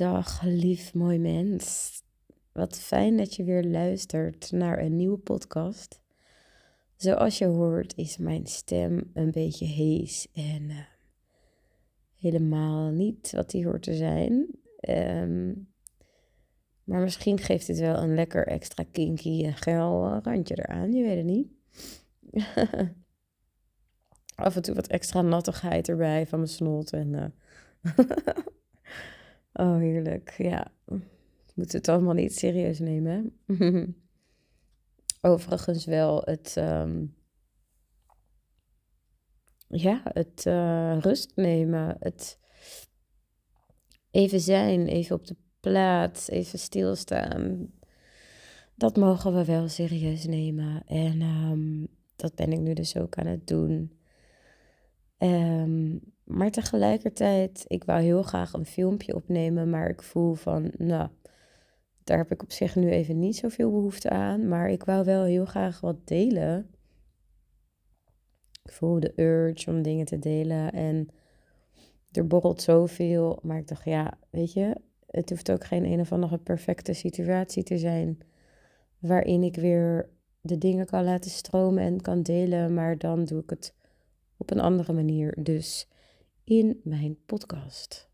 Dag, lief mooi mens. Wat fijn dat je weer luistert naar een nieuwe podcast. Zoals je hoort is mijn stem een beetje hees en eh, helemaal niet wat die hoort te zijn. Ehm, maar misschien geeft het wel een lekker extra kinky en geil randje eraan, je weet het niet. Af en toe wat extra nattigheid erbij van mijn snot en... Uh, Oh, heerlijk. Ja. We moeten het allemaal niet serieus nemen. Overigens wel het. Um, ja, het uh, rust nemen. Het even zijn, even op de plaats, even stilstaan. Dat mogen we wel serieus nemen. En um, dat ben ik nu dus ook aan het doen. Um, maar tegelijkertijd, ik wou heel graag een filmpje opnemen, maar ik voel van, nou, daar heb ik op zich nu even niet zoveel behoefte aan. Maar ik wou wel heel graag wat delen. Ik voel de urge om dingen te delen en er borrelt zoveel. Maar ik dacht, ja, weet je, het hoeft ook geen een of andere perfecte situatie te zijn waarin ik weer de dingen kan laten stromen en kan delen, maar dan doe ik het op een andere manier. Dus in mijn podcast.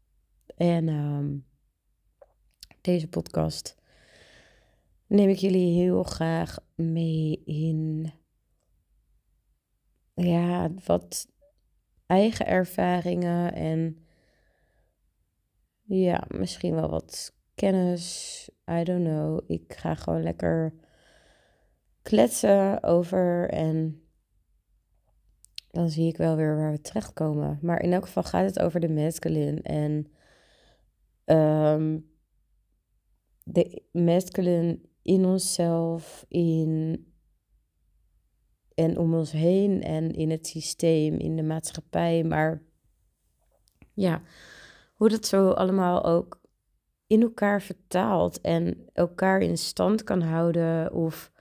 En um, deze podcast neem ik jullie heel graag mee in ja, wat eigen ervaringen en ja, misschien wel wat kennis. I don't know. Ik ga gewoon lekker kletsen over en dan zie ik wel weer waar we terechtkomen. Maar in elk geval gaat het over de masculine. En um, de masculine in onszelf, in en om ons heen en in het systeem, in de maatschappij. Maar ja, hoe dat zo allemaal ook in elkaar vertaalt en elkaar in stand kan houden of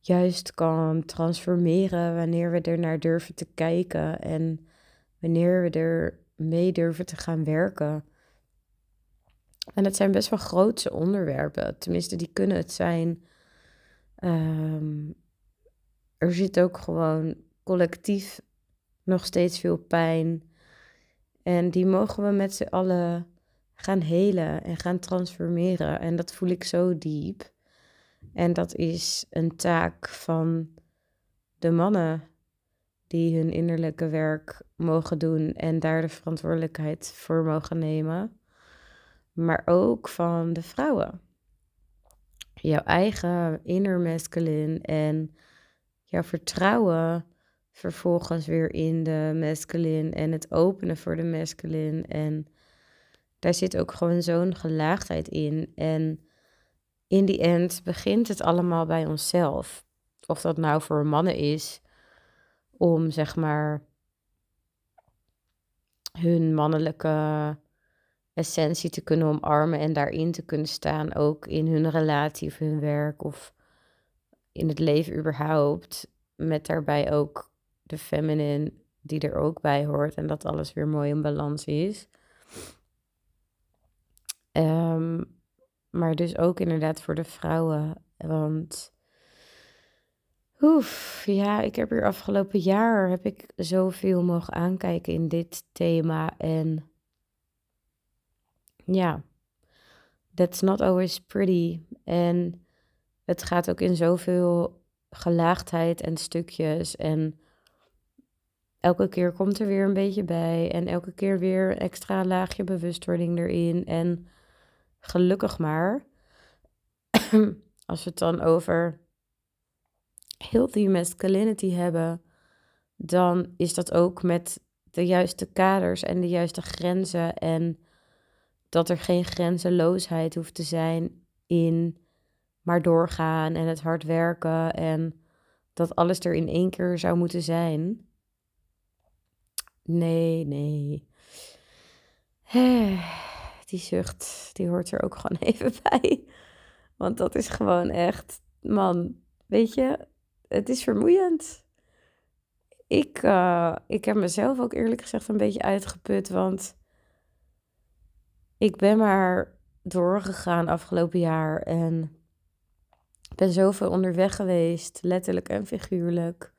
juist kan transformeren wanneer we er naar durven te kijken en wanneer we er mee durven te gaan werken. En het zijn best wel grootse onderwerpen, tenminste die kunnen het zijn. Um, er zit ook gewoon collectief nog steeds veel pijn. En die mogen we met z'n allen gaan helen en gaan transformeren. En dat voel ik zo diep. En dat is een taak van de mannen die hun innerlijke werk mogen doen en daar de verantwoordelijkheid voor mogen nemen. Maar ook van de vrouwen. Jouw eigen inner masculine en jouw vertrouwen vervolgens weer in de masculine en het openen voor de masculine. En daar zit ook gewoon zo'n gelaagdheid in. En in die end begint het allemaal bij onszelf. Of dat nou voor mannen is om zeg maar hun mannelijke essentie te kunnen omarmen en daarin te kunnen staan, ook in hun relatie of hun werk of in het leven überhaupt, met daarbij ook de feminine die er ook bij hoort en dat alles weer mooi in balans is. Um, maar dus ook inderdaad voor de vrouwen. Want oef, ja, ik heb hier afgelopen jaar heb ik zoveel mogen aankijken in dit thema. En ja, that's not always pretty. En het gaat ook in zoveel gelaagdheid en stukjes. En elke keer komt er weer een beetje bij. En elke keer weer extra laagje bewustwording erin. En gelukkig maar, als we het dan over healthy masculinity hebben, dan is dat ook met de juiste kaders en de juiste grenzen. En dat er geen grenzeloosheid hoeft te zijn in maar doorgaan en het hard werken en dat alles er in één keer zou moeten zijn. Nee, nee die zucht, die hoort er ook gewoon even bij. Want dat is gewoon echt, man, weet je, het is vermoeiend. Ik, uh, ik heb mezelf ook eerlijk gezegd een beetje uitgeput, want ik ben maar doorgegaan afgelopen jaar en ben zoveel onderweg geweest, letterlijk en figuurlijk.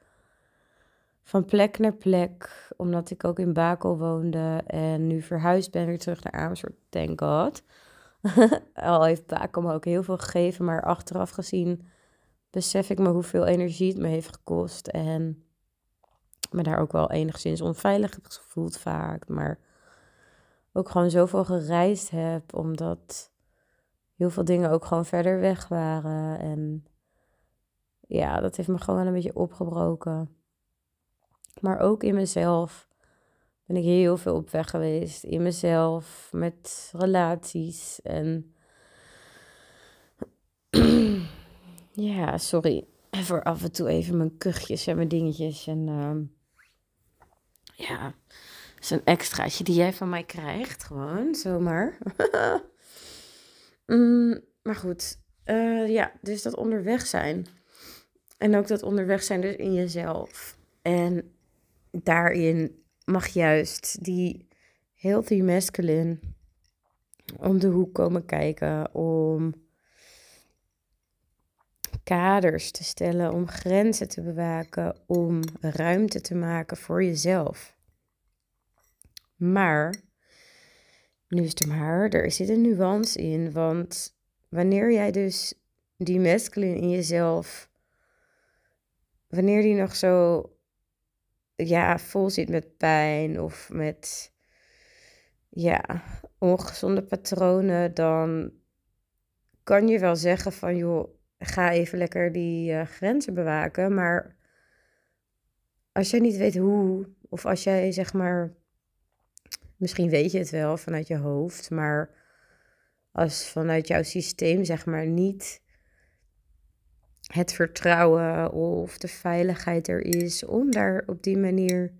Van plek naar plek, omdat ik ook in Bakel woonde en nu verhuisd ben weer terug naar Amersfoort, thank god. Al heeft Bakel me ook heel veel gegeven, maar achteraf gezien besef ik me hoeveel energie het me heeft gekost. En me daar ook wel enigszins onveilig heb gevoeld vaak. Maar ook gewoon zoveel gereisd heb, omdat heel veel dingen ook gewoon verder weg waren. En ja, dat heeft me gewoon wel een beetje opgebroken. Maar ook in mezelf ben ik heel veel op weg geweest. In mezelf, met relaties en... ja, sorry voor af en toe even mijn kuchjes en mijn dingetjes. En uh, ja, zo'n extraatje die jij van mij krijgt. Gewoon, zomaar. mm, maar goed, uh, ja, dus dat onderweg zijn. En ook dat onderweg zijn dus in jezelf. En daarin mag juist die healthy masculine om de hoek komen kijken. Om kaders te stellen, om grenzen te bewaken, om ruimte te maken voor jezelf. Maar, nu is het maar, er zit een nuance in, want wanneer jij dus die masculine in jezelf, wanneer die nog zo, ja, vol zit met pijn of met, ja, ongezonde patronen, dan kan je wel zeggen van, joh, ga even lekker die uh, grenzen bewaken. Maar als jij niet weet hoe, of als jij zeg maar, misschien weet je het wel vanuit je hoofd, maar als vanuit jouw systeem zeg maar niet het vertrouwen of de veiligheid er is om daar op die manier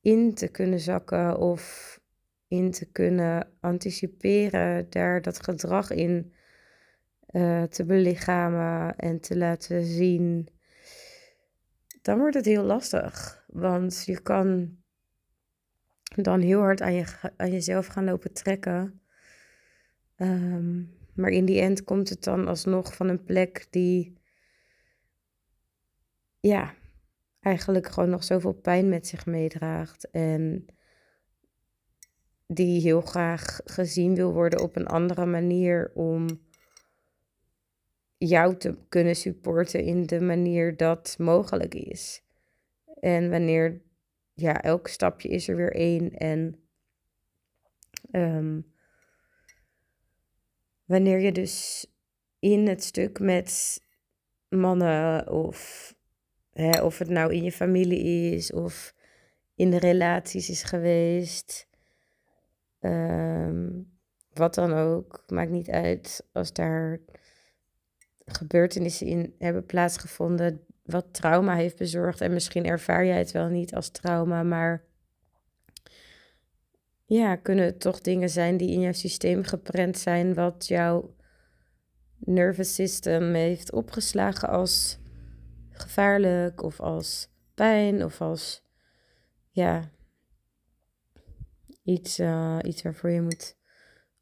in te kunnen zakken of in te kunnen anticiperen, daar dat gedrag in uh, te belichamen en te laten zien, dan wordt het heel lastig. Want je kan dan heel hard aan, je, aan jezelf gaan lopen trekken. Um, maar in die end komt het dan alsnog van een plek die, ja, eigenlijk gewoon nog zoveel pijn met zich meedraagt. En die heel graag gezien wil worden op een andere manier om jou te kunnen supporten in de manier dat mogelijk is. En wanneer, ja, elk stapje is er weer één. En um, wanneer je dus in het stuk met mannen of, of het nou in je familie is of in de relaties is geweest, um, wat dan ook, maakt niet uit als daar gebeurtenissen in hebben plaatsgevonden. Wat trauma heeft bezorgd. En misschien ervaar jij het wel niet als trauma, maar ja, kunnen het toch dingen zijn die in jouw systeem geprent zijn, wat jouw nervous system heeft opgeslagen als gevaarlijk of als pijn of als ja, iets, uh, iets waarvoor je moet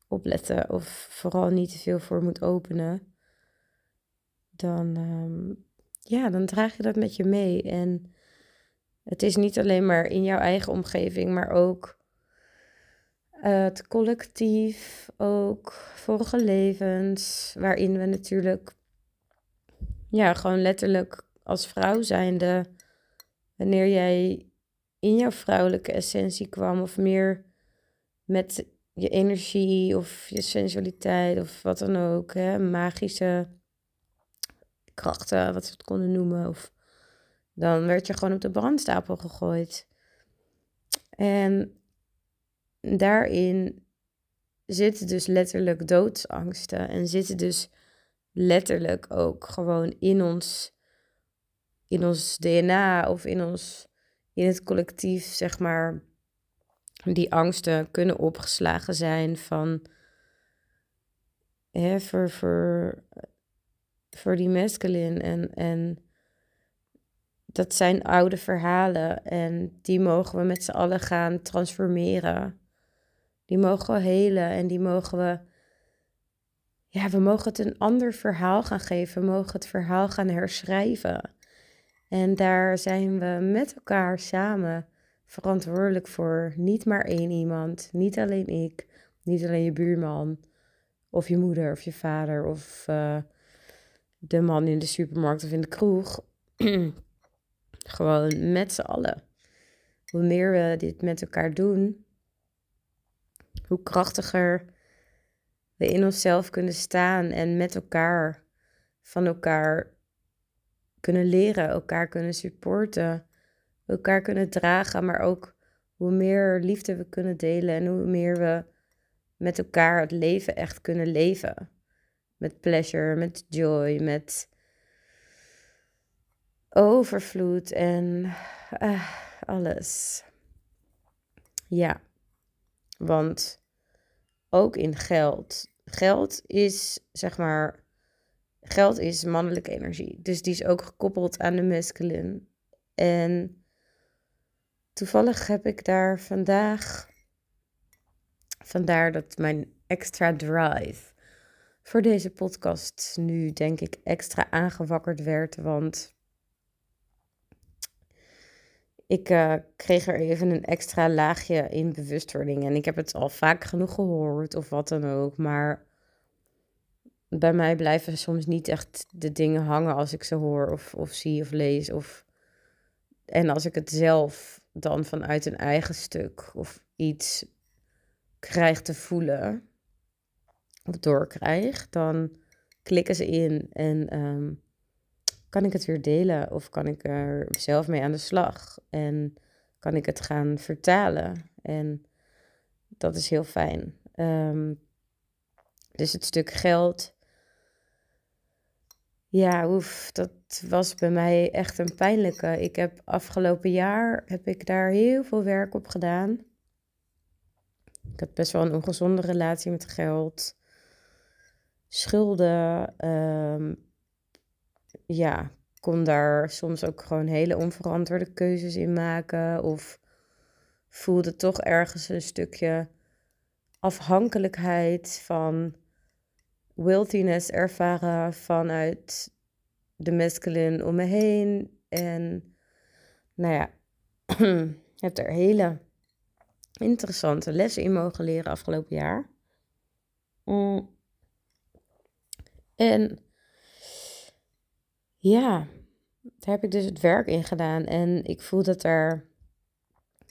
opletten of vooral niet te veel voor moet openen dan, um, ja, dan draag je dat met je mee. En het is niet alleen maar in jouw eigen omgeving, maar ook het collectief, ook vorige levens, waarin we natuurlijk, ja, gewoon letterlijk als vrouw zijnde, wanneer jij in jouw vrouwelijke essentie kwam, of meer met je energie of je sensualiteit of wat dan ook, hè, magische krachten, wat ze het konden noemen. Of dan werd je gewoon op de brandstapel gegooid. En daarin zitten dus letterlijk doodsangsten. En zitten dus letterlijk ook gewoon in ons, in ons DNA of in ons, in het collectief, zeg maar. Die angsten kunnen opgeslagen zijn van hè, voor, voor die masculine. En, en dat zijn oude verhalen en die mogen we met z'n allen gaan transformeren. Die mogen we helen en die mogen we. Ja, we mogen het een ander verhaal gaan geven. We mogen het verhaal gaan herschrijven. En daar zijn we met elkaar samen verantwoordelijk voor. Niet maar één iemand, niet alleen ik, niet alleen je buurman, of je moeder, of je vader, of uh, de man in de supermarkt of in de kroeg. Gewoon met z'n allen. Hoe meer we dit met elkaar doen, hoe krachtiger we in onszelf kunnen staan en met elkaar van elkaar kunnen leren, elkaar kunnen supporten, elkaar kunnen dragen, maar ook hoe meer liefde we kunnen delen en hoe meer we met elkaar het leven echt kunnen leven. Met pleasure, met joy, met overvloed en uh, alles. Ja, want ook in geld. Geld is zeg maar, geld is mannelijke energie. Dus die is ook gekoppeld aan de masculine. En toevallig heb ik daar vandaag, vandaar dat mijn extra drive voor deze podcast nu denk ik extra aangewakkerd werd. Want ik uh, kreeg er even een extra laagje in bewustwording. En ik heb het al vaak genoeg gehoord of wat dan ook. Maar bij mij blijven soms niet echt de dingen hangen als ik ze hoor of, of zie of lees. Of... En als ik het zelf dan vanuit een eigen stuk of iets krijg te voelen of doorkrijg, dan klikken ze in en um, kan ik het weer delen of kan ik er zelf mee aan de slag en kan ik het gaan vertalen. En dat is heel fijn. Um, dus het stuk geld. Ja, oef, dat was bij mij echt een pijnlijke. Ik heb afgelopen jaar heb ik daar heel veel werk op gedaan. Ik had best wel een ongezonde relatie met geld. Schulden. Um, ja, kon daar soms ook gewoon hele onverantwoorde keuzes in maken. Of voelde toch ergens een stukje afhankelijkheid van wiltiness ervaren vanuit de masculine om me heen. En nou ja, heb er hele interessante lessen in mogen leren afgelopen jaar. Mm. En ja, daar heb ik dus het werk in gedaan. En ik voel dat er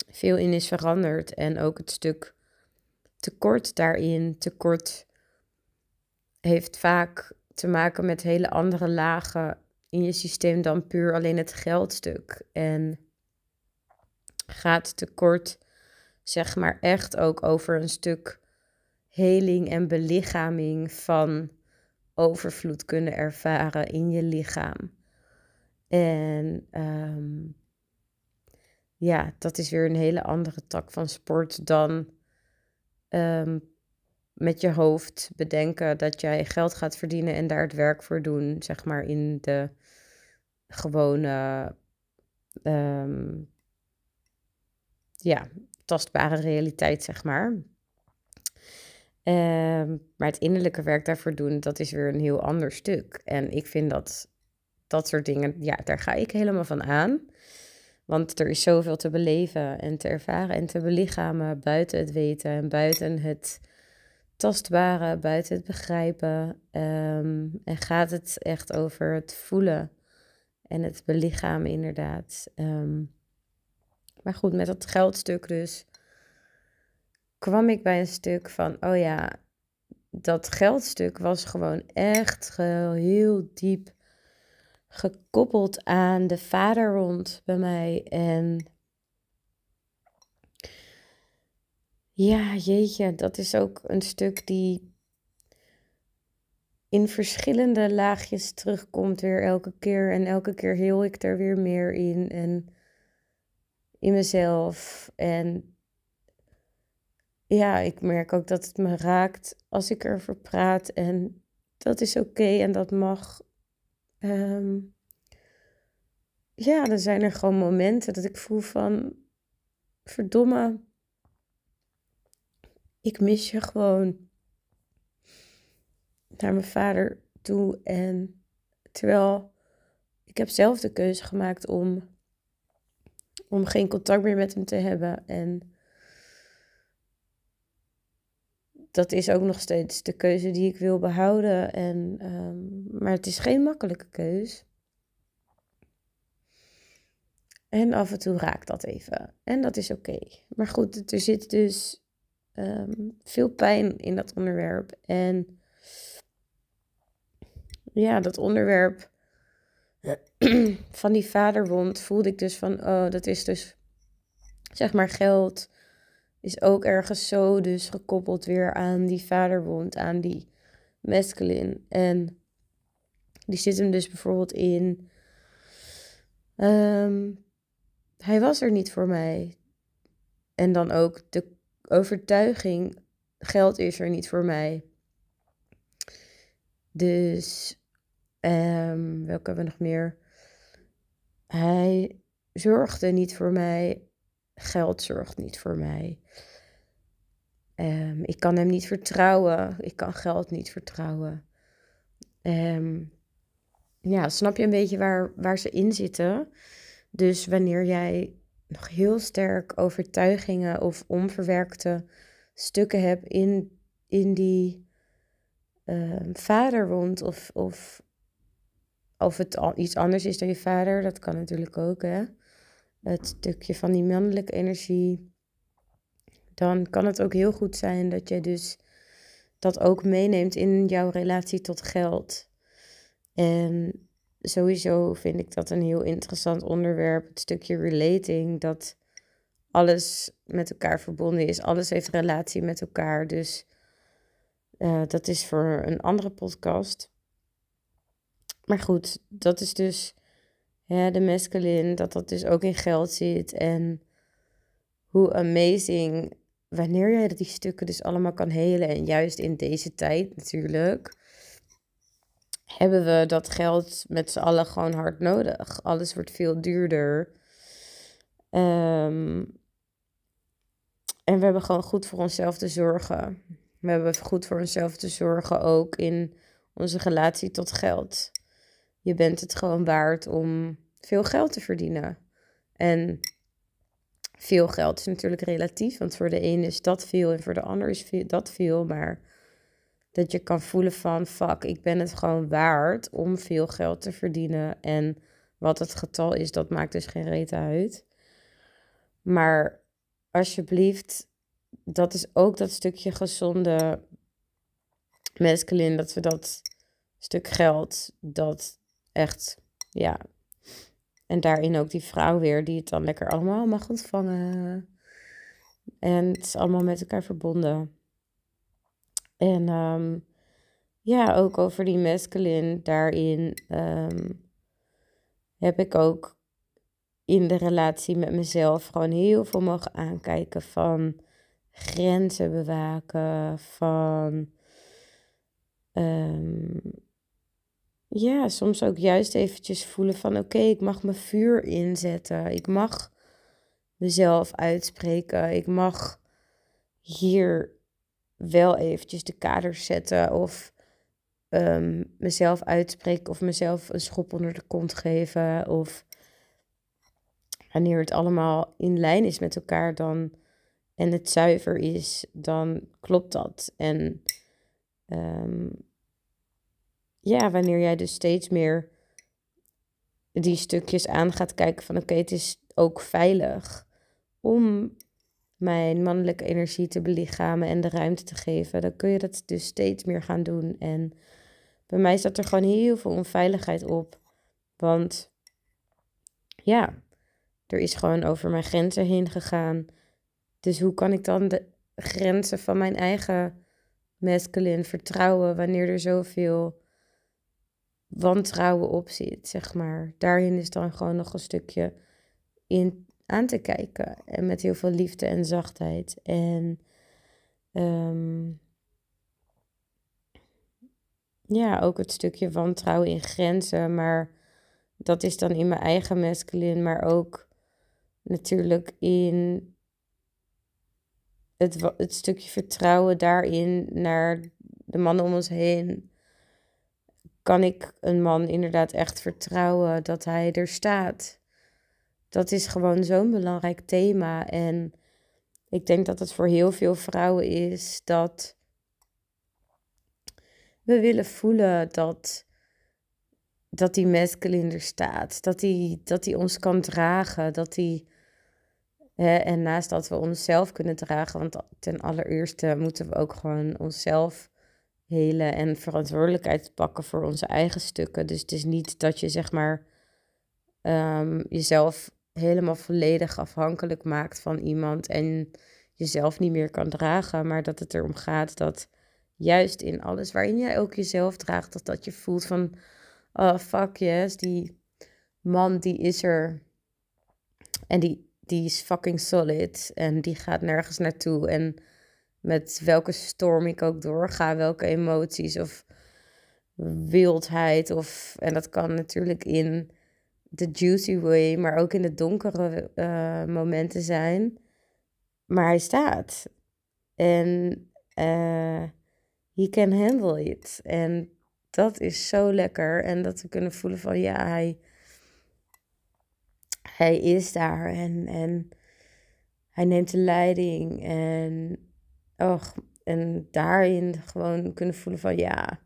veel in is veranderd. En ook het stuk tekort daarin, tekort heeft vaak te maken met hele andere lagen in je systeem dan puur alleen het geldstuk. En gaat tekort, zeg maar, echt ook over een stuk heling en belichaming van overvloed kunnen ervaren in je lichaam. En ehm, ja, dat is weer een hele andere tak van sport dan ehm, met je hoofd bedenken dat jij geld gaat verdienen en daar het werk voor doen, zeg maar in de gewone, ehm, ja, tastbare realiteit, zeg maar. Ehm, maar het innerlijke werk daarvoor doen, dat is weer een heel ander stuk. En ik vind dat dat soort dingen, ja, daar ga ik helemaal van aan. Want er is zoveel te beleven en te ervaren en te belichamen buiten het weten en buiten het tastbare, buiten het begrijpen. Ehm, en gaat het echt over het voelen en het belichamen, inderdaad. Ehm, maar goed, met dat geldstuk dus kwam ik bij een stuk van, oh ja, dat geldstuk was gewoon echt heel diep gekoppeld aan de vader rond bij mij. En ja, jeetje, dat is ook een stuk die in verschillende laagjes terugkomt weer elke keer. En elke keer heel ik er weer meer in. En in mezelf. En ja, ik merk ook dat het me raakt als ik erover praat. En dat is oké en dat mag. Ehm, ja, dan zijn er gewoon momenten dat ik voel van, verdomme, ik mis je gewoon naar mijn vader toe. En terwijl ik heb zelf de keuze gemaakt om, om geen contact meer met hem te hebben. En dat is ook nog steeds de keuze die ik wil behouden. En, um, maar het is geen makkelijke keus. En af en toe raakt dat even. En dat is oké. Maar goed, er zit dus um, veel pijn in dat onderwerp. En ja, dat onderwerp van die vaderwond voelde ik dus van, oh, dat is dus, zeg maar, geld is ook ergens zo dus gekoppeld weer aan die vaderwond, aan die masculine. En die zit hem dus bijvoorbeeld in, um, hij was er niet voor mij. En dan ook de overtuiging, geld is er niet voor mij. Dus, um, welke hebben we nog meer? Hij zorgde niet voor mij. Geld zorgt niet voor mij. Um, ik kan hem niet vertrouwen. Ik kan geld niet vertrouwen. Um, ja, snap je een beetje waar, waar ze in zitten? Dus wanneer jij nog heel sterk overtuigingen of onverwerkte stukken hebt in, in die uh, vaderwond of, of of het al iets anders is dan je vader, dat kan natuurlijk ook, hè. Het stukje van die mannelijke energie. Dan kan het ook heel goed zijn dat je dus dat ook meeneemt in jouw relatie tot geld. En sowieso vind ik dat een heel interessant onderwerp. Het stukje relating, dat alles met elkaar verbonden is. Alles heeft relatie met elkaar. Dus uh, dat is voor een andere podcast. Maar goed, dat is dus de mescaline, dat dat dus ook in geld zit. En hoe amazing wanneer jij die stukken dus allemaal kan helen. En juist in deze tijd natuurlijk hebben we dat geld met z'n allen gewoon hard nodig. Alles wordt veel duurder. Um, en we hebben gewoon goed voor onszelf te zorgen. We hebben goed voor onszelf te zorgen ook in onze relatie tot geld. Je bent het gewoon waard om veel geld te verdienen. En veel geld is natuurlijk relatief, want voor de ene is dat veel en voor de ander is dat veel. Maar dat je kan voelen van, fuck, ik ben het gewoon waard om veel geld te verdienen. En wat het getal is, dat maakt dus geen reet uit. Maar alsjeblieft, dat is ook dat stukje gezonde masculine, dat we dat stuk geld, dat echt, ja. En daarin ook die vrouw weer, die het dan lekker allemaal mag ontvangen. En het is allemaal met elkaar verbonden. En um, ja, ook over die masculine, daarin um, heb ik ook in de relatie met mezelf gewoon heel veel mogen aankijken van grenzen bewaken, van um, ja, soms ook juist eventjes voelen van oké, ik mag mijn vuur inzetten. Ik mag mezelf uitspreken. Ik mag hier wel eventjes de kaders zetten of um, mezelf uitspreken of mezelf een schop onder de kont geven. Of wanneer het allemaal in lijn is met elkaar dan en het zuiver is, dan klopt dat. En um, ja, wanneer jij dus steeds meer die stukjes aan gaat kijken van oké, het is ook veilig om mijn mannelijke energie te belichamen en de ruimte te geven, dan kun je dat dus steeds meer gaan doen. En bij mij zat er gewoon heel veel onveiligheid op. Want ja, er is gewoon over mijn grenzen heen gegaan. Dus hoe kan ik dan de grenzen van mijn eigen masculine vertrouwen wanneer er zoveel wantrouwen op zit, zeg maar. Daarin is dan gewoon nog een stukje in aan te kijken. En met heel veel liefde en zachtheid. En um, ja, ook het stukje wantrouwen in grenzen. Maar dat is dan in mijn eigen masculine, maar ook natuurlijk in het, het stukje vertrouwen daarin naar de mannen om ons heen. Kan ik een man inderdaad echt vertrouwen dat hij er staat? Dat is gewoon zo'n belangrijk thema. En ik denk dat het voor heel veel vrouwen is dat we willen voelen dat, dat die masculine er staat. Dat die, dat die ons kan dragen. Dat die, hè, en naast dat we onszelf kunnen dragen, want ten allereerste moeten we ook gewoon onszelf helen en verantwoordelijkheid pakken voor onze eigen stukken. Dus het is niet dat je zeg maar um, jezelf helemaal volledig afhankelijk maakt van iemand en jezelf niet meer kan dragen, maar dat het erom gaat dat juist in alles waarin jij ook jezelf draagt, dat dat je voelt van, oh fuck yes, die man die is er en die, die is fucking solid en die gaat nergens naartoe en met welke storm ik ook doorga, welke emoties of wildheid of en dat kan natuurlijk in de juicy way, maar ook in de donkere uh, momenten zijn. Maar hij staat. En uh, he can handle it. En dat is zo lekker. En dat we kunnen voelen van ja, hij, hij is daar. En, en hij neemt de leiding. En, och, en daarin gewoon kunnen voelen van ja.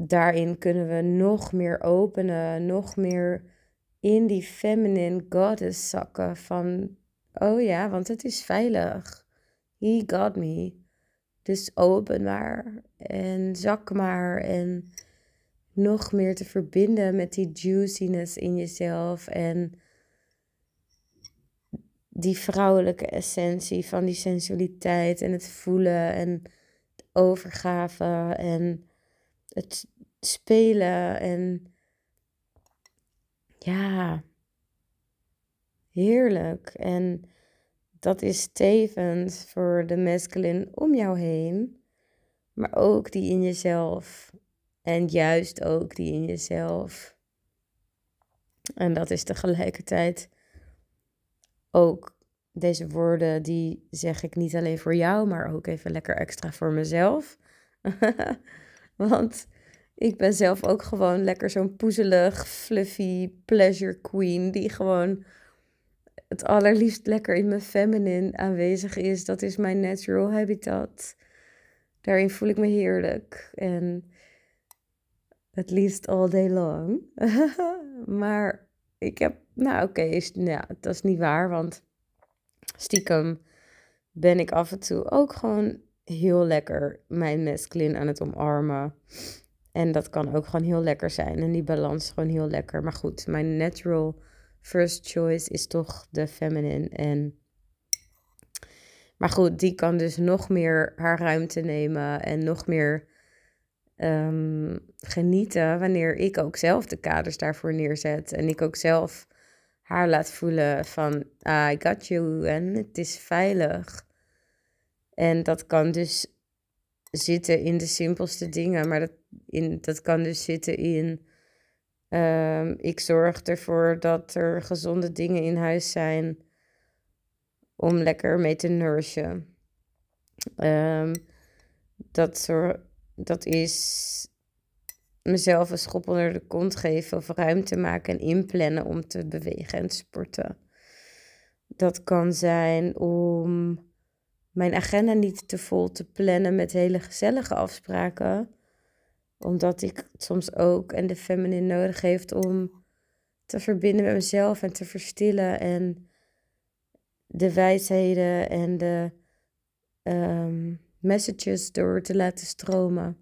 Daarin kunnen we nog meer openen. Nog meer in die feminine goddess zakken van Oh ja, want het is veilig. He got me. Dus open maar en zak maar en nog meer te verbinden met die juiciness in jezelf en die vrouwelijke essentie van die sensualiteit en het voelen en de overgave en het spelen en ja, heerlijk. En dat is tevens voor de masculine om jou heen, maar ook die in jezelf. En juist ook die in jezelf. En dat is tegelijkertijd ook deze woorden, die zeg ik niet alleen voor jou, maar ook even lekker extra voor mezelf. Want ik ben zelf ook gewoon lekker zo'n poezelig, fluffy pleasure queen die gewoon het allerliefst lekker in mijn feminine aanwezig is. Dat is mijn natural habitat. Daarin voel ik me heerlijk. En het liefst all day long. maar ik heb, nou oké, okay, nou, dat is niet waar, want stiekem ben ik af en toe ook gewoon heel lekker mijn masculine aan het omarmen. En dat kan ook gewoon heel lekker zijn. En die balans gewoon heel lekker. Maar goed, mijn natural first choice is toch de feminine. En, maar goed, die kan dus nog meer haar ruimte nemen en nog meer um, genieten wanneer ik ook zelf de kaders daarvoor neerzet. En ik ook zelf haar laat voelen van ah, I got you en het is veilig. En dat kan dus zitten in de simpelste dingen, maar dat, in, dat kan dus zitten in Um, ik zorg ervoor dat er gezonde dingen in huis zijn om lekker mee te nourishen. Um, dat, dat is mezelf een schop onder de kont geven of ruimte maken en inplannen om te bewegen en te sporten. Dat kan zijn om mijn agenda niet te vol te plannen met hele gezellige afspraken omdat ik soms ook en de feminine nodig heeft om te verbinden met mezelf en te verstillen. En de wijsheden en de ehm, messages door te laten stromen.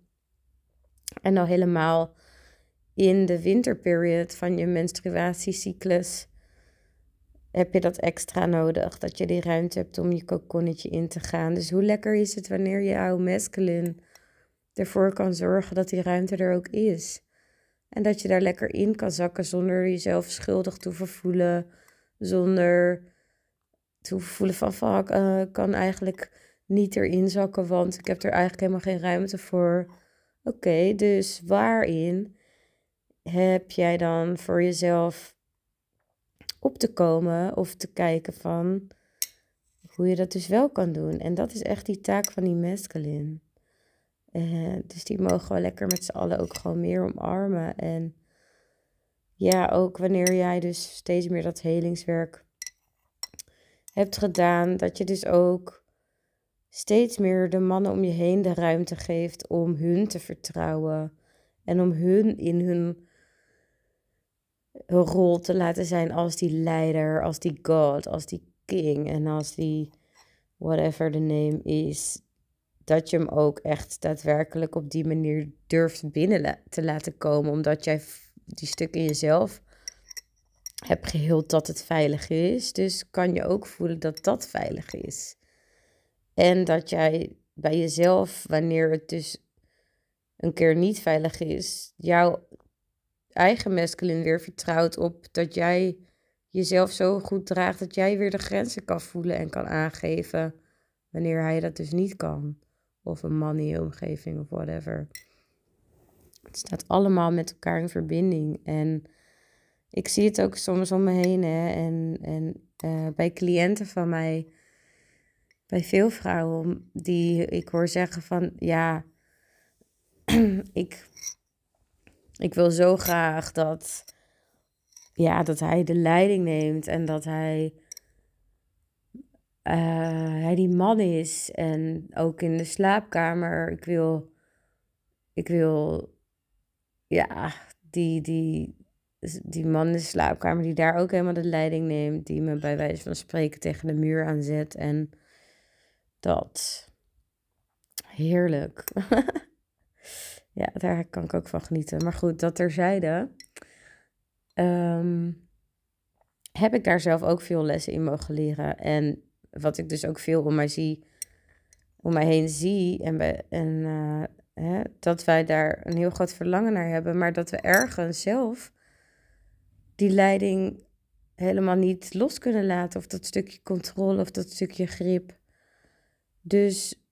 En al helemaal in de winterperiode van je menstruatiecyclus heb je dat extra nodig. Dat je die ruimte hebt om je kokonnetje in te gaan. Dus hoe lekker is het wanneer je jouw masculine ervoor kan zorgen dat die ruimte er ook is. En dat je daar lekker in kan zakken zonder jezelf schuldig te voelen. Zonder te voelen van fuck, uh, kan eigenlijk niet erin zakken, want ik heb er eigenlijk helemaal geen ruimte voor. Oké, dus waarin heb jij dan voor jezelf op te komen of te kijken van hoe je dat dus wel kan doen. En dat is echt die taak van die masculine. Uh, dus die mogen we lekker met z'n allen ook gewoon meer omarmen. En ja, ook wanneer jij dus steeds meer dat helingswerk hebt gedaan, dat je dus ook steeds meer de mannen om je heen de ruimte geeft om hun te vertrouwen en om hun in hun rol te laten zijn als die leider, als die god, als die king en als die whatever the name is. Dat je hem ook echt daadwerkelijk op die manier durft binnen te laten komen, omdat jij die stuk in jezelf hebt geheeld dat het veilig is. Dus kan je ook voelen dat dat veilig is. En dat jij bij jezelf, wanneer het dus een keer niet veilig is, jouw eigen masculine weer vertrouwt op dat jij jezelf zo goed draagt dat jij weer de grenzen kan voelen en kan aangeven wanneer hij dat dus niet kan. Of een man in je omgeving of whatever. Het staat allemaal met elkaar in verbinding. En ik zie het ook soms om me heen. Hè? En, en uh, bij cliënten van mij, bij veel vrouwen, die ik hoor zeggen van ja, ik, ik wil zo graag dat, ja, dat hij de leiding neemt en dat hij, uh, hij die man is. En ook in de slaapkamer, ik wil, ik wil ja, die, die, die man in de slaapkamer die daar ook helemaal de leiding neemt. Die me bij wijze van spreken tegen de muur aanzet. En dat. Heerlijk. ja, daar kan ik ook van genieten. Maar goed, dat terzijde. Um, heb ik daar zelf ook veel lessen in mogen leren. En wat ik dus ook veel om mij zie, om mij heen zie en, bij, en uh, Hè, dat wij daar een heel groot verlangen naar hebben, maar dat we ergens zelf die leiding helemaal niet los kunnen laten. Of dat stukje controle of dat stukje grip. Dus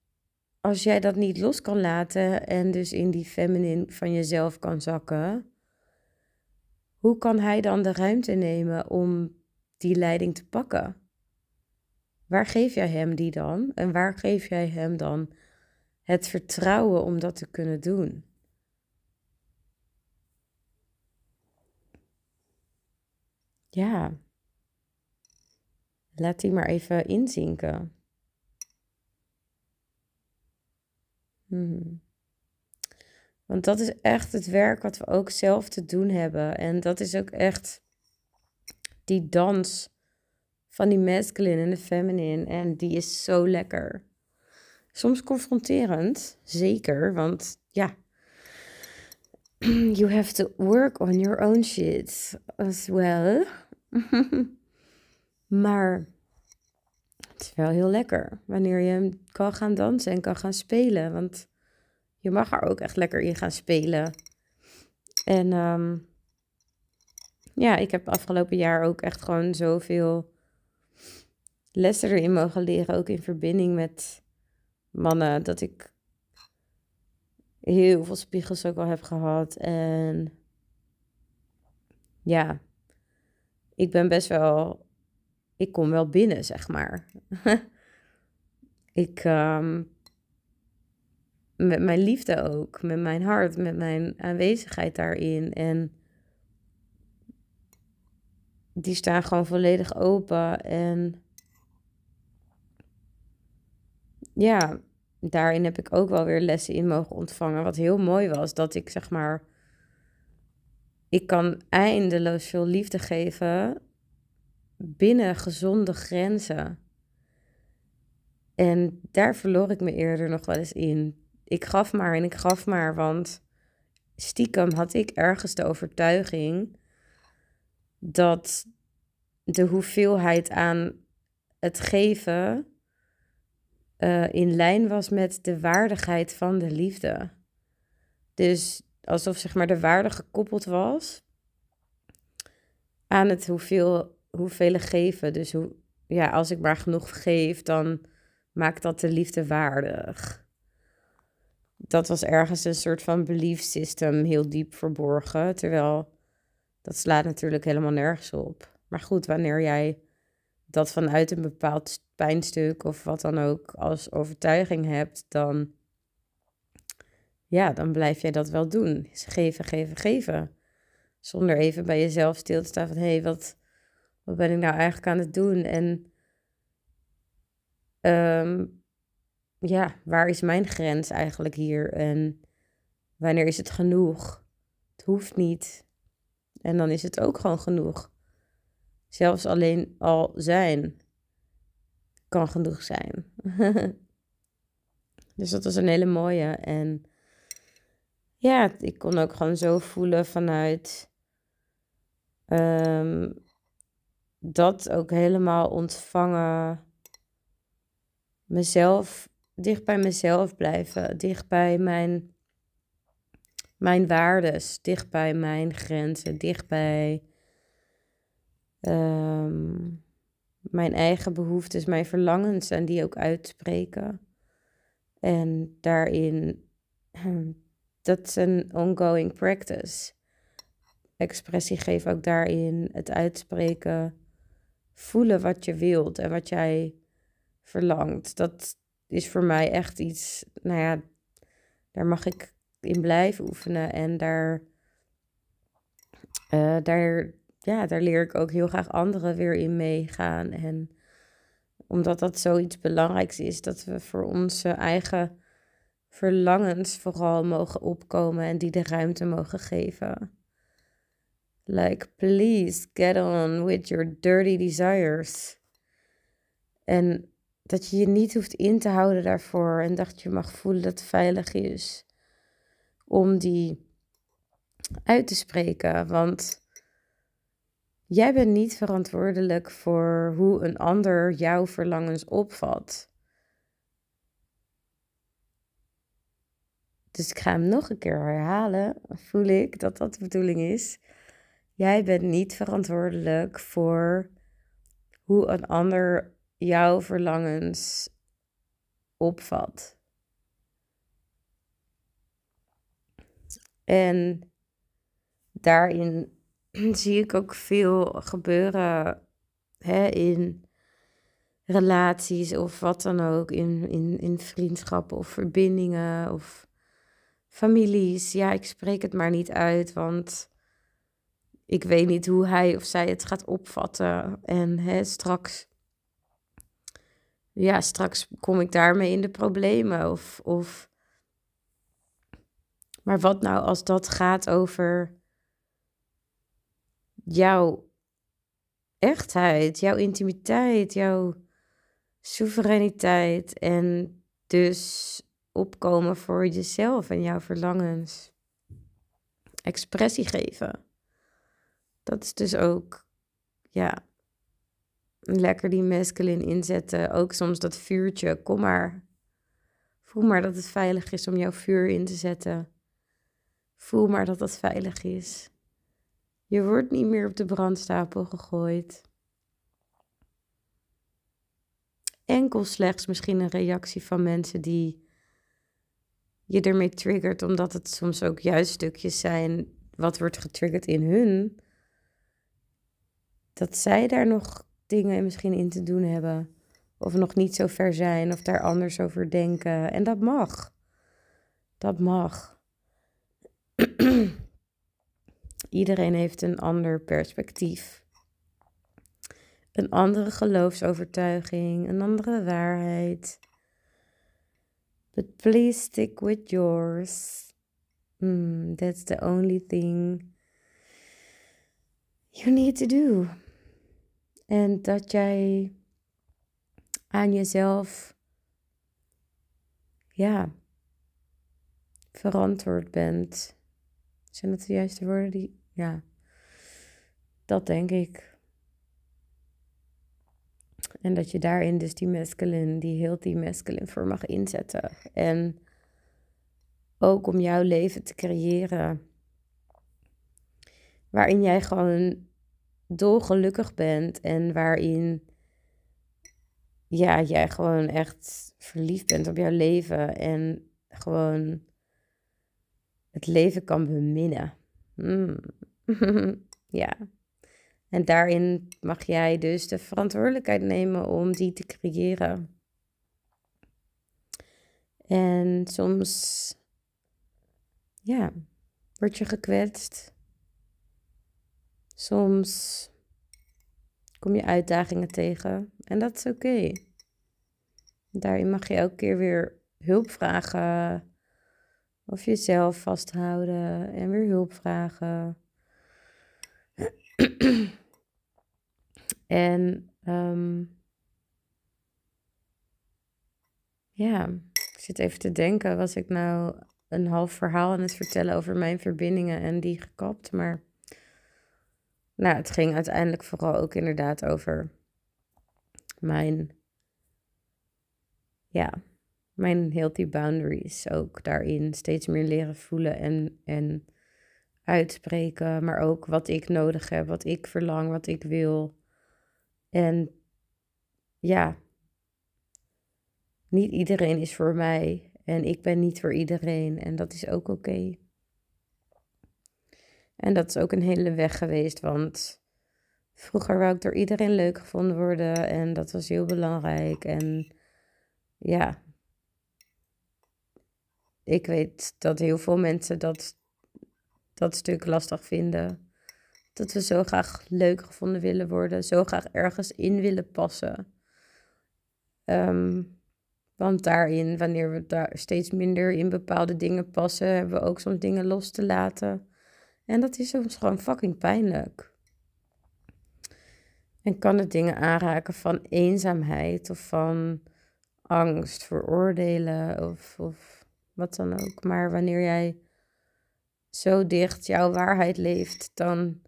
als jij dat niet los kan laten en dus in die feminine van jezelf kan zakken, hoe kan hij dan de ruimte nemen om die leiding te pakken? Waar geef jij hem die dan? En waar geef jij hem dan het vertrouwen om dat te kunnen doen. Ja. Laat die maar even inzinken. Hmm. Want dat is echt het werk wat we ook zelf te doen hebben. En dat is ook echt die dans van die masculine en de feminine. En die is zo lekker. Soms confronterend, zeker, want ja, you have to work on your own shit as well. maar is wel heel lekker wanneer je kan gaan dansen en kan gaan spelen, want je mag er ook echt lekker in gaan spelen. En um, ja, ik heb afgelopen jaar ook echt gewoon zoveel lessen erin mogen leren, ook in verbinding met mannen dat ik heel veel spiegels ook al heb gehad. En ja, ik ben best wel. Ik kom wel binnen, zeg maar. ik. Um, met mijn liefde ook, met mijn hart, met mijn aanwezigheid daarin. En die staan gewoon volledig open. En ja, daarin heb ik ook wel weer lessen in mogen ontvangen. Wat heel mooi was, dat ik zeg maar. Ik kan eindeloos veel liefde geven binnen gezonde grenzen. En daar verloor ik me eerder nog wel eens in. Ik gaf maar en ik gaf maar, want stiekem had ik ergens de overtuiging dat de hoeveelheid aan het geven uh, in lijn was met de waardigheid van de liefde. Dus alsof zeg maar de waarde gekoppeld was aan het hoeveel, hoeveel geven. Dus hoe, ja, als ik maar genoeg geef, dan maakt dat de liefde waardig. Dat was ergens een soort van belief system, heel diep verborgen. Terwijl dat slaat natuurlijk helemaal nergens op. Maar goed, wanneer jij dat vanuit een bepaald pijnstuk of wat dan ook als overtuiging hebt, dan, ja, dan blijf jij dat wel doen. Geven, geven, geven. Zonder even bij jezelf stil te staan van, hé, hey, wat, wat ben ik nou eigenlijk aan het doen? En ehm, ja, waar is mijn grens eigenlijk hier? En wanneer is het genoeg? Het hoeft niet. En dan is het ook gewoon genoeg. Zelfs alleen al zijn kan genoeg zijn. dus dat was een hele mooie. En ja, ik kon ook gewoon zo voelen vanuit um, dat ook helemaal ontvangen. Mezelf, dicht bij mezelf blijven, dicht bij mijn, mijn waardes, dicht bij mijn grenzen, dicht bij Ehm, mijn eigen behoeftes, mijn verlangens en die ook uitspreken. En daarin, dat is een ongoing practice. Expressie geeft ook daarin het uitspreken, voelen wat je wilt en wat jij verlangt. Dat is voor mij echt iets, nou ja, daar mag ik in blijven oefenen en daar, uh, daar ja, daar leer ik ook heel graag anderen weer in meegaan. En omdat dat zoiets belangrijks is, dat we voor onze eigen verlangens vooral mogen opkomen en die de ruimte mogen geven. Like, please get on with your dirty desires. En dat je je niet hoeft in te houden daarvoor en dat je mag voelen dat het veilig is om die uit te spreken. Want Jij bent niet verantwoordelijk voor hoe een ander jouw verlangens opvat. Dus ik ga hem nog een keer herhalen. Voel ik dat dat de bedoeling is. Jij bent niet verantwoordelijk voor hoe een ander jouw verlangens opvat. En daarin zie ik ook veel gebeuren hè, in relaties of wat dan ook, in, in, in vriendschappen of verbindingen of families. Ja, ik spreek het maar niet uit, want ik weet niet hoe hij of zij het gaat opvatten. En hè, straks, ja, straks kom ik daarmee in de problemen. Of, of, maar wat nou als dat gaat over jouw echtheid, jouw intimiteit, jouw soevereiniteit en dus opkomen voor jezelf en jouw verlangens. Expressie geven. Dat is dus ook, ja, lekker die masculine inzetten. Ook soms dat vuurtje, kom maar. Voel maar dat het veilig is om jouw vuur in te zetten. Voel maar dat het veilig is. Je wordt niet meer op de brandstapel gegooid. Enkel slechts misschien een reactie van mensen die je ermee triggert, omdat het soms ook juist stukjes zijn wat wordt getriggerd in hun. Dat zij daar nog dingen misschien in te doen hebben. Of nog niet zo ver zijn, of daar anders over denken. En dat mag. Dat mag. Iedereen heeft een ander perspectief. Een andere geloofsovertuiging, een andere waarheid. But please stick with yours. Mm, that's the only thing you need to do. En dat jij aan jezelf, ja, verantwoord bent. Zijn dat de juiste woorden die ja, dat denk ik. En dat je daarin dus die masculine, die heel die masculine voor mag inzetten. En ook om jouw leven te creëren. Waarin jij gewoon dolgelukkig bent en waarin ja, jij gewoon echt verliefd bent op jouw leven en gewoon het leven kan beminnen. Mm. ja. En daarin mag jij dus de verantwoordelijkheid nemen om die te creëren. En soms, ja, word je gekwetst. Soms kom je uitdagingen tegen en dat is oké. Daarin mag je elke keer weer hulp vragen of jezelf vasthouden en weer hulp vragen. en um, ja, ik zit even te denken, was ik nou een half verhaal aan het vertellen over mijn verbindingen en die gekapt, maar nou, het ging uiteindelijk vooral ook inderdaad over mijn, ja, mijn healthy boundaries. Ook daarin steeds meer leren voelen en, en uitspreken, maar ook wat ik nodig heb, wat ik verlang, wat ik wil. En ja, niet iedereen is voor mij en ik ben niet voor iedereen en dat is ook oké. En dat is ook een hele weg geweest, want vroeger wou ik door iedereen leuk gevonden worden en dat was heel belangrijk. En ja, ik weet dat heel veel mensen dat, dat stuk lastig vinden. Dat we zo graag leuk gevonden willen worden, zo graag ergens in willen passen. Ehm, want daarin, wanneer we daar steeds minder in bepaalde dingen passen, hebben we ook soms dingen los te laten. En dat is soms gewoon fucking pijnlijk. En kan het dingen aanraken van eenzaamheid of van angst voor oordelen of, of wat dan ook. Maar wanneer jij zo dicht jouw waarheid leeft, dan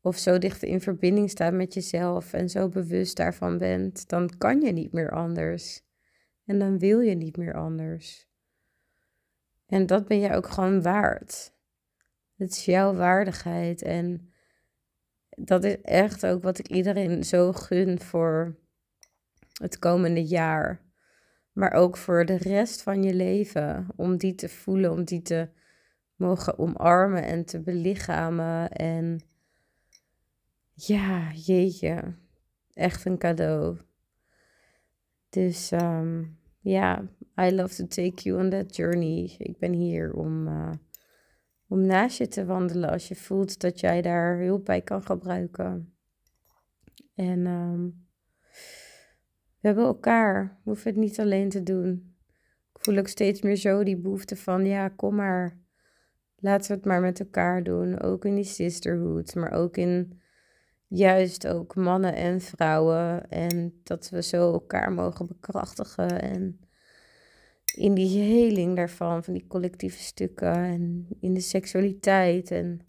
of zo dicht in verbinding staat met jezelf en zo bewust daarvan bent, dan kan je niet meer anders. En dan wil je niet meer anders. En dat ben je ook gewoon waard. Het is jouw waardigheid. En dat is echt ook wat ik iedereen zo gun voor het komende jaar. Maar ook voor de rest van je leven. Om die te voelen, om die te mogen omarmen en te belichamen. En ja, jeetje. Echt een cadeau. Dus um, ja, I love to take you on that journey. Ik ben hier om. Uh, om naast je te wandelen als je voelt dat jij daar hulp bij kan gebruiken. En um, we hebben elkaar, we hoeven het niet alleen te doen. Ik voel ook steeds meer zo die behoefte van, ja, kom maar, laten we het maar met elkaar doen. Ook in die sisterhood, maar ook in juist ook mannen en vrouwen. En dat we zo elkaar mogen bekrachtigen en in die heling daarvan, van die collectieve stukken en in de seksualiteit en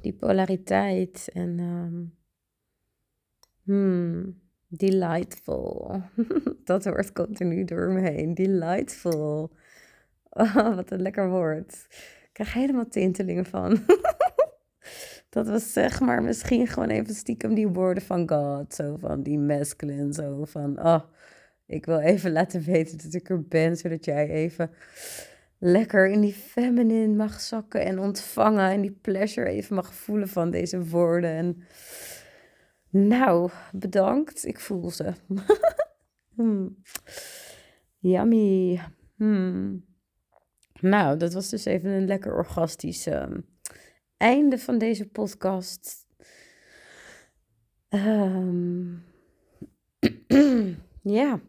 die polariteit en um, delightful. Dat woord komt er nu door me heen. Delightful. Oh, wat een lekker woord. Ik krijg helemaal tintelingen van. Dat was zeg maar misschien gewoon even stiekem die woorden van God. Zo van die masculine. Zo van, oh, ik wil even laten weten dat ik er ben, zodat jij even lekker in die feminine mag zakken en ontvangen en die pleasure even mag voelen van deze woorden. En nou, bedankt. Ik voel ze. hmm. Yummy. Hmm. Nou, dat was dus even een lekker orgastisch ehm, einde van deze podcast. Um, ja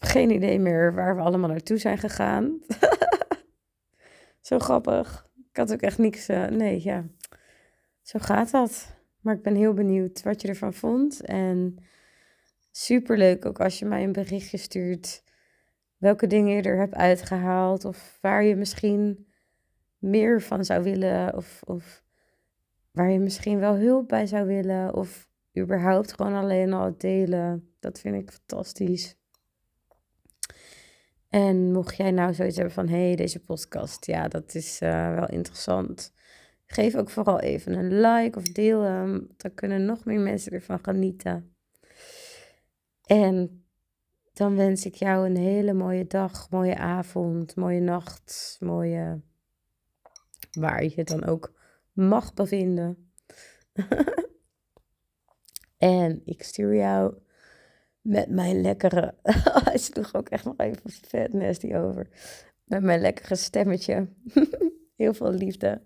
geen idee meer waar we allemaal naartoe zijn gegaan. Zo grappig. Ik had ook echt niks. Uh, nee, ja. Zo gaat dat. Maar ik ben heel benieuwd wat je ervan vond. En super leuk ook als je mij een berichtje stuurt. Welke dingen je er hebt uitgehaald. Of waar je misschien meer van zou willen. Of, of waar je misschien wel hulp bij zou willen. Of überhaupt gewoon alleen al delen. Dat vind ik fantastisch. En mocht jij nou zoiets hebben van, hé, hey, deze podcast, ja, dat is uh, wel interessant. Geef ook vooral even een like of deel hem. Dan kunnen nog meer mensen ervan genieten. En dan wens ik jou een hele mooie dag, mooie avond, mooie nacht, mooie... Waar je dan ook mag bevinden. en ik stuur jou met mijn lekkere. Hij sloeg ook echt nog even vet nasty over. Met mijn lekkere stemmetje. Heel veel liefde.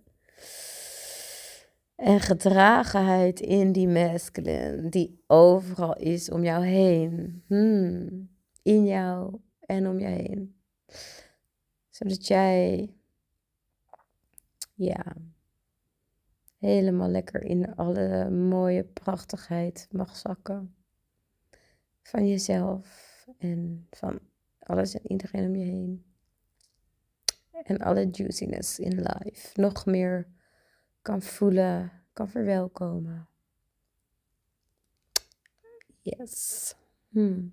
En gedragenheid in die masculine, die overal is om jou heen. Hmm. In jou en om je heen. Zodat jij, ja, helemaal lekker in alle mooie prachtigheid mag zakken van jezelf en van alles en iedereen om je heen. En alle juiciness in life nog meer kan voelen, kan verwelkomen. Yes. Hmm.